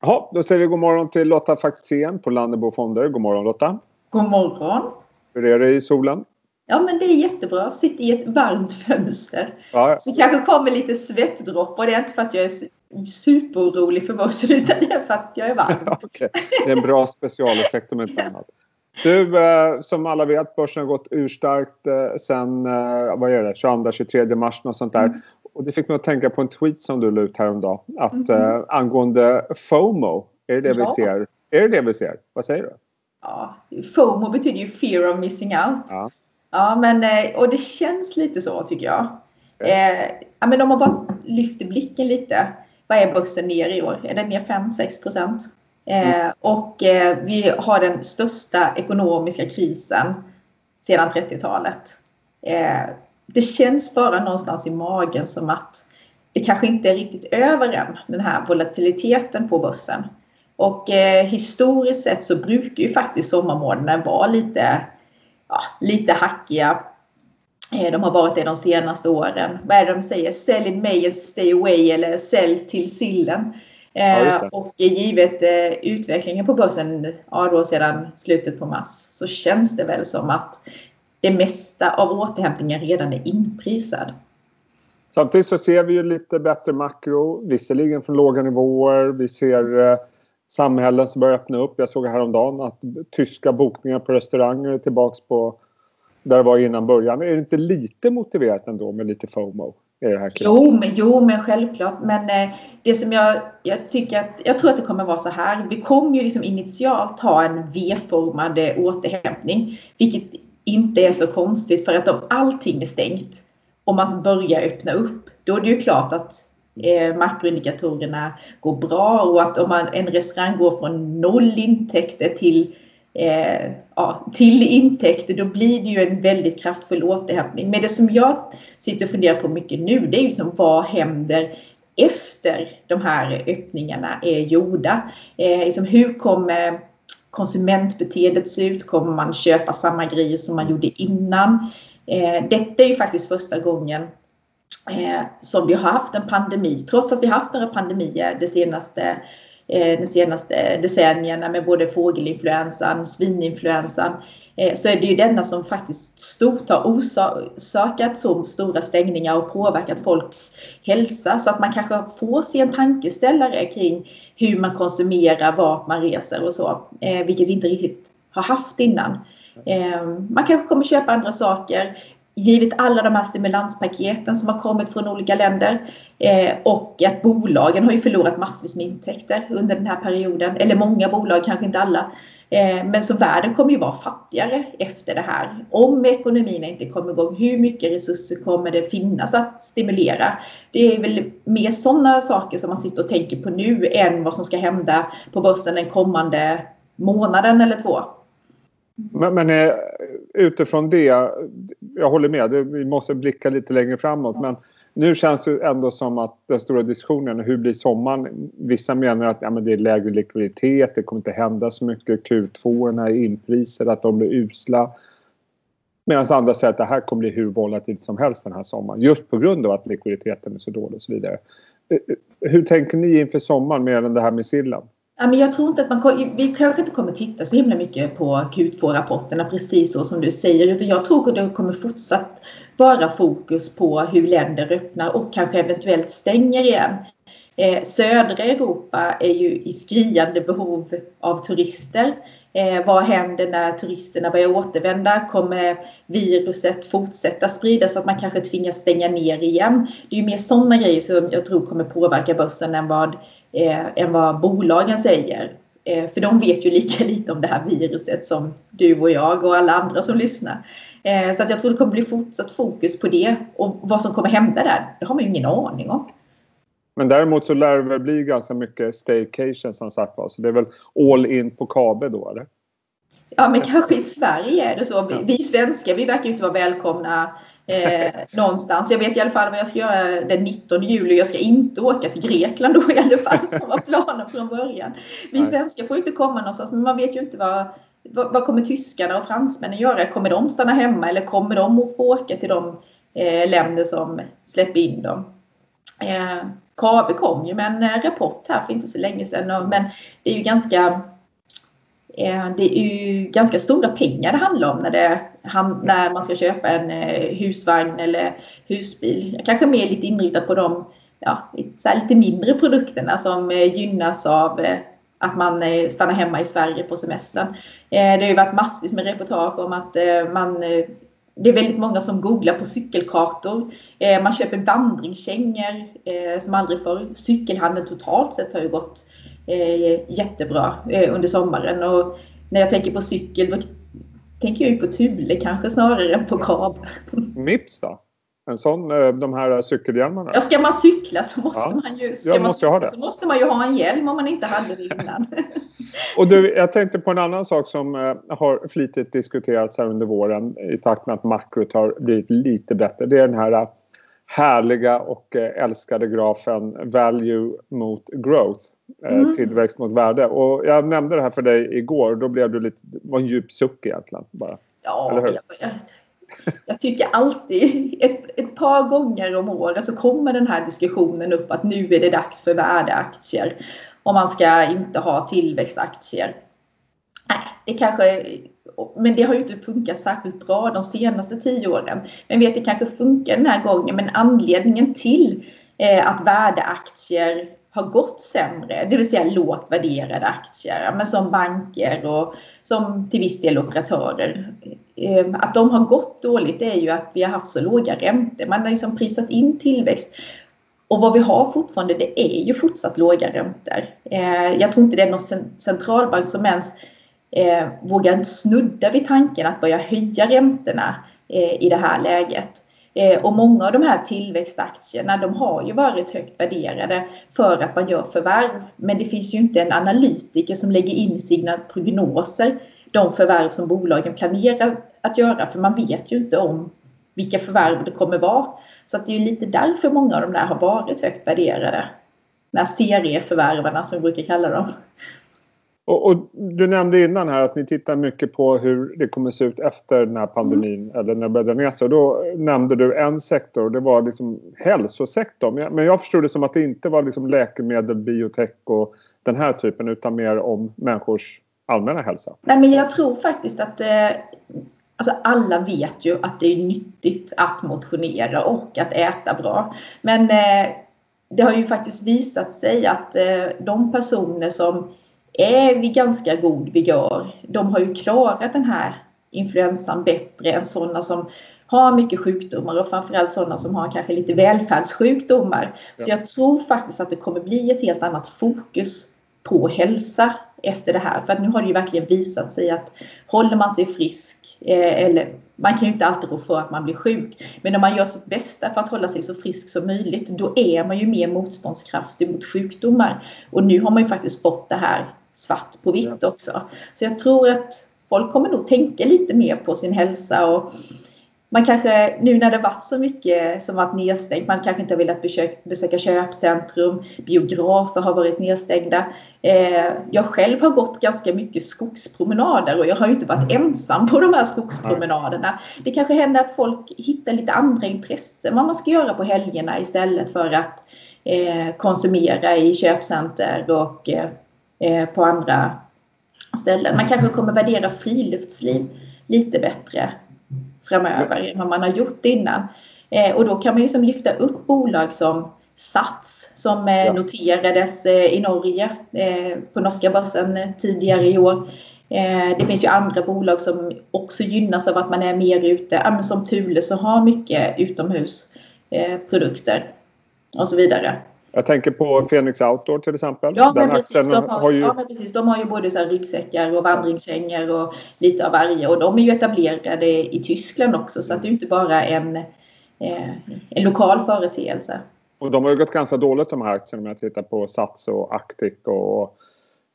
Jaha, då säger vi god morgon till Lotta Faxén på Lannebo Fonder. God morgon Lotta! God morgon! Hur är det i solen? Ja men det är jättebra. Sitter i ett varmt fönster. Ja. Så kanske kommer lite svettdroppar. Det är inte för att jag är superorolig för börsen utan det är för att jag är varm. okay. Det är en bra specialeffekt om inte annat. Du, eh, som alla vet, börsen har gått urstarkt eh, sen eh, vad är det, 22-23 mars och sånt där. Mm. Och det fick mig att tänka på en tweet som du la ut häromdagen. Att, mm. eh, angående FOMO, är det det ja. vi ser? Är det det vi ser? Vad säger du? Ja, FOMO betyder ju fear of missing out. Ja. Ja, men eh, och det känns lite så tycker jag. Eh, ja, men om man bara lyfter blicken lite. Vad är börsen ner i år? Är den ner 5-6 procent? Eh, mm. och eh, vi har den största ekonomiska krisen sedan 30-talet. Det känns bara någonstans i magen som att det kanske inte är riktigt över än, den här volatiliteten på börsen. Och eh, historiskt sett så brukar ju faktiskt sommarmånaderna vara lite, ja, lite hackiga. Eh, de har varit det de senaste åren. Vad är det de säger? Sell in May and stay away eller sälj till sillen. Eh, och givet eh, utvecklingen på börsen ja, då sedan slutet på mars så känns det väl som att det mesta av återhämtningen redan är inprisad. Samtidigt så ser vi ju lite bättre makro, visserligen från låga nivåer. Vi ser eh, samhällen som börjar öppna upp. Jag såg häromdagen att tyska bokningar på restauranger är tillbaks på där det var innan början. Är det inte lite motiverat ändå med lite FOMO? Är det här jo, men, jo, men självklart. Men eh, det som jag, jag tycker att, jag tror att det kommer vara så här. Vi kommer ju liksom initialt ha en V-formad återhämtning. Vilket inte är så konstigt för att om allting är stängt och man börjar öppna upp, då är det ju klart att eh, makroindikatorerna går bra och att om man, en restaurang går från noll intäkter till eh, ja, till intäkter, då blir det ju en väldigt kraftfull återhämtning. Men det som jag sitter och funderar på mycket nu, det är ju som vad händer efter de här öppningarna är gjorda? Eh, liksom hur kommer konsumentbeteendet se ut? Kommer man köpa samma grejer som man gjorde innan? Eh, detta är ju faktiskt första gången eh, som vi har haft en pandemi, trots att vi haft några pandemier det senaste Eh, de senaste decennierna med både fågelinfluensan, svininfluensan eh, så är det ju denna som faktiskt stort har orsakat så stora stängningar och påverkat folks hälsa så att man kanske får sig en tankeställare kring hur man konsumerar, vart man reser och så, eh, vilket vi inte riktigt har haft innan. Man kanske kommer köpa andra saker givet alla de här stimulanspaketen som har kommit från olika länder eh, och att bolagen har ju förlorat massvis med intäkter under den här perioden, eller många bolag, kanske inte alla. Eh, men så världen kommer ju vara fattigare efter det här. Om ekonomin inte kommer igång, hur mycket resurser kommer det finnas att stimulera? Det är väl mer sådana saker som man sitter och tänker på nu än vad som ska hända på börsen den kommande månaden eller två. Men, men eh, utifrån det, jag håller med, vi måste blicka lite längre framåt. Men nu känns det ändå som att den stora diskussionen, hur blir sommaren? Vissa menar att ja, men det är lägre likviditet, det kommer inte hända så mycket. Q2 är inprisade, att de blir usla. Medan andra säger att det här kommer bli hur volatilt som helst den här sommaren. Just på grund av att likviditeten är så dålig och så vidare. Eh, eh, hur tänker ni inför sommaren mer än det här med sillen? Ja, men jag tror inte att man vi kanske inte kommer titta så himla mycket på Q2-rapporterna precis så som du säger utan jag tror att det kommer fortsatt vara fokus på hur länder öppnar och kanske eventuellt stänger igen. Eh, södra Europa är ju i skriande behov av turister. Eh, vad händer när turisterna börjar återvända? Kommer viruset fortsätta spridas så att man kanske tvingas stänga ner igen? Det är ju mer sådana grejer som jag tror kommer påverka börsen än vad, eh, än vad bolagen säger. Eh, för de vet ju lika lite om det här viruset som du och jag och alla andra som lyssnar. Eh, så att jag tror det kommer bli fortsatt fokus på det och vad som kommer hända där, det har man ju ingen aning om. Men däremot så lär det väl bli ganska mycket staycation som sagt var. Så det är väl all in på KB då eller? Ja men kanske i Sverige är det så. Vi, vi svenskar vi verkar inte vara välkomna eh, någonstans. Jag vet i alla fall vad jag ska göra den 19 juli. Jag ska inte åka till Grekland då i alla fall som var planen från början. Vi Nej. svenskar får inte komma någonstans men man vet ju inte vad, vad, vad kommer tyskarna och fransmännen göra? Kommer de stanna hemma eller kommer de att få åka till de eh, länder som släpper in dem? Eh, KABE kom ju med en eh, rapport här för inte så länge sedan. Men det är ju ganska eh, det är ju ganska stora pengar det handlar om när, det, när man ska köpa en eh, husvagn eller husbil. Kanske mer lite inriktat på de ja, lite mindre produkterna som gynnas av att man stannar hemma i Sverige på semestern. Det har ju varit massvis med reportage om att man det är väldigt många som googlar på cykelkartor. Eh, man köper vandringskängor eh, som aldrig förr. Cykelhandeln totalt sett har ju gått eh, jättebra under sommaren. Och när jag tänker på cykel då tänker jag ju på Thule kanske snarare än på KAB. Mips då? En sån, eh, de här cykelhjälmarna? Ja, ska man cykla så måste ja, man ju, ska man cykla, ha det. så måste man ju ha en hjälm om man inte hade det innan. och du, jag tänkte på en annan sak som eh, har flitigt diskuterats här under våren i takt med att makrot har blivit lite bättre. Det är den här eh, härliga och älskade grafen value mot growth. Mm. Tillväxt mot värde. Och jag nämnde det här för dig igår. Då blev du lite, var en djup suck egentligen. Bara. Ja? Jag, jag tycker alltid, ett, ett par gånger om året så kommer den här diskussionen upp att nu är det dags för värdeaktier. Och man ska inte ha tillväxtaktier. Nej, det kanske, men det har ju inte funkat särskilt bra de senaste tio åren. Men vet, det kanske funkar den här gången. Men anledningen till eh, att värdeaktier har gått sämre, det vill säga lågt värderade aktier, men som banker och som till viss del operatörer. Ehm, att de har gått dåligt är ju att vi har haft så låga räntor. Man har liksom prisat in tillväxt. Och vad vi har fortfarande det är ju fortsatt låga räntor. Ehm, jag tror inte det är någon centralbank som ens ehm, vågar snudda vid tanken att börja höja räntorna i det här läget. Eh, och många av de här tillväxtaktierna de har ju varit högt värderade för att man gör förvärv. Men det finns ju inte en analytiker som lägger in sina prognoser de förvärv som bolagen planerar att göra. För man vet ju inte om vilka förvärv det kommer vara. Så att det är ju lite därför många av de där har varit högt värderade. De här serieförvärvarna som vi brukar kalla dem. Och, och, du nämnde innan här att ni tittar mycket på hur det kommer se ut efter den här pandemin mm. eller när det började ner sig. Då nämnde du en sektor och det var liksom hälsosektorn. Men jag förstod det som att det inte var liksom läkemedel, biotech och den här typen utan mer om människors allmänna hälsa. Nej men jag tror faktiskt att eh, alltså alla vet ju att det är nyttigt att motionera och att äta bra. Men eh, det har ju faktiskt visat sig att eh, de personer som är vid ganska god vigör. De har ju klarat den här influensan bättre än sådana som har mycket sjukdomar och framförallt sådana som har kanske lite välfärdssjukdomar. Ja. Så jag tror faktiskt att det kommer bli ett helt annat fokus på hälsa efter det här. För att nu har det ju verkligen visat sig att håller man sig frisk, eh, eller man kan ju inte alltid rå för att man blir sjuk, men om man gör sitt bästa för att hålla sig så frisk som möjligt, då är man ju mer motståndskraftig mot sjukdomar. Och nu har man ju faktiskt fått det här svart på vitt också. Så jag tror att folk kommer nog tänka lite mer på sin hälsa och man kanske, nu när det varit så mycket som varit nedstängt, man kanske inte har velat besöka, besöka köpcentrum, biografer har varit nedstängda. Eh, jag själv har gått ganska mycket skogspromenader och jag har ju inte varit ensam på de här skogspromenaderna. Det kanske händer att folk hittar lite andra intressen vad man ska göra på helgerna istället för att eh, konsumera i köpcenter och Eh, på andra ställen. Man kanske kommer värdera friluftsliv lite bättre framöver än vad man har gjort innan. Eh, och då kan man ju som lyfta upp bolag som Sats som eh, ja. noterades i Norge på norska börsen tidigare i år. Det finns ju andra bolag som också gynnas av att man är mer ute, som Thule som har mycket utomhusprodukter och så vidare. Jag tänker på Phoenix Outdoor till exempel. Ja, men precis, de har, har ju... ja men precis. De har ju både så ryggsäckar och vandringskängor och lite av varje. Och de är ju etablerade i Tyskland också så att det är inte bara en, eh, en lokal företeelse. Och de har ju gått ganska dåligt de här aktierna om jag tittar på Sats och Actic och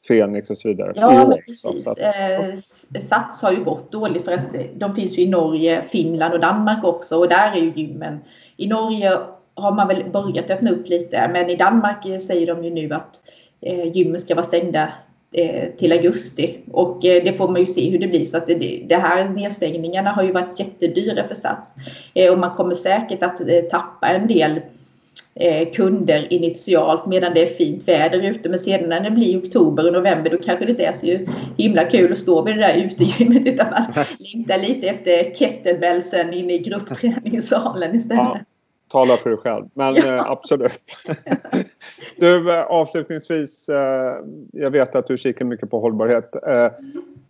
Fenix och så vidare. Ja, men precis. Att, eh, Sats har ju gått dåligt för att de finns ju i Norge, Finland och Danmark också och där är ju gymmen. I Norge har man väl börjat öppna upp lite. Men i Danmark säger de ju nu att eh, gymmen ska vara stängda eh, till augusti. Och eh, det får man ju se hur det blir. Så att det, det här nedstängningarna har ju varit jättedyra för Sats. Och man kommer säkert att tappa en del kunder initialt medan det är fint väder ute. Men sedan när det blir oktober och november då kanske det inte är så himla kul att stå vid det där utegymmet utan man längtar lite efter kettlebellsen inne i gruppträningssalen istället. Ja, tala för dig själv, men ja. eh, absolut. du, eh, avslutningsvis, eh, jag vet att du kikar mycket på hållbarhet. Eh,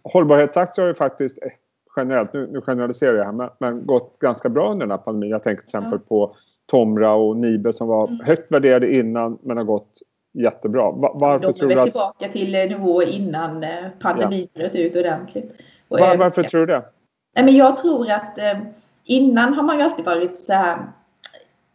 hållbarhetsaktier har ju faktiskt eh, generellt, nu, nu generaliserar jag här, men, men gått ganska bra under den här pandemin. Jag tänker till exempel ja. på Tomra och Nibe som var mm. högt värderade innan men har gått jättebra. Varför De är väl att... tillbaka till nivåer innan eh, pandemin ja. bröt ut ordentligt. Och, Var, varför tror du det? Nej, men jag tror att eh, innan har man ju alltid varit så här.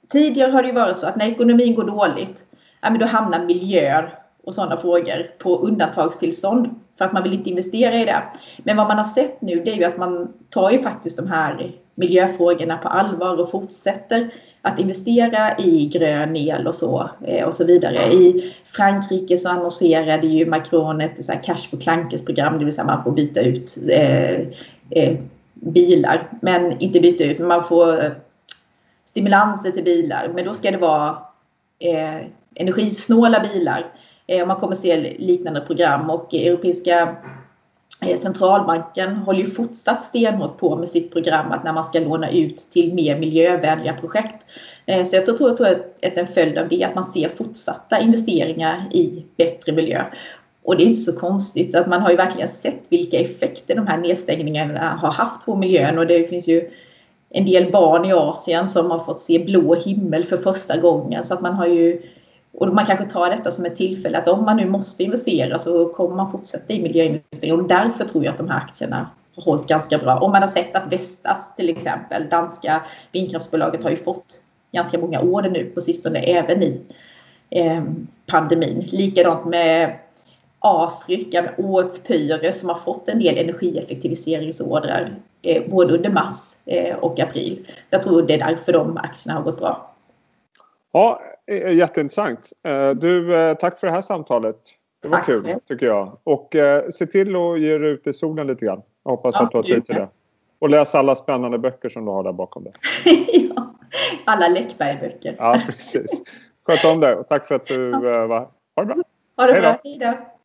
Tidigare har det ju varit så att när ekonomin går dåligt, ja, men då hamnar miljöer och sådana frågor på undantagstillstånd för att man vill inte investera i det. Men vad man har sett nu det är ju att man tar ju faktiskt de här miljöfrågorna på allvar och fortsätter att investera i grön el och så eh, och så vidare. I Frankrike så annonserade ju Macron ett så här cash for clankers program, det vill säga man får byta ut eh, eh, bilar, men inte byta ut, men man får stimulanser till bilar, men då ska det vara eh, energisnåla bilar. Eh, man kommer se liknande program och Europeiska Eh, centralbanken håller ju fortsatt stenhårt på med sitt program att när man ska låna ut till mer miljövänliga projekt. Eh, så jag tror, tror att en följd av det är att man ser fortsatta investeringar i bättre miljö. Och det är inte så konstigt att man har ju verkligen sett vilka effekter de här nedstängningarna har haft på miljön och det finns ju en del barn i Asien som har fått se blå himmel för första gången så att man har ju och man kanske tar detta som ett tillfälle att om man nu måste investera så kommer man fortsätta i miljöinvesteringar och därför tror jag att de här aktierna har hållit ganska bra. Om man har sett att Vestas till exempel, danska vindkraftsbolaget har ju fått ganska många order nu på sistone även i eh, pandemin. Likadant med Afrika med OF-Pyre som har fått en del energieffektiviseringsorder eh, både under mars eh, och april. Jag tror det är därför de aktierna har gått bra. Ja, jätteintressant. Eh, du, eh, tack för det här samtalet. Det var tack. kul tycker jag. Och eh, se till att ge dig ut i solen lite grann. Jag hoppas ja, att du har tid till det. Och läs alla spännande böcker som du har där bakom dig. ja, alla Läckberg-böcker. ja, precis. Sköt om dig och tack för att du var Ha det bra. Ha det bra. Hej då.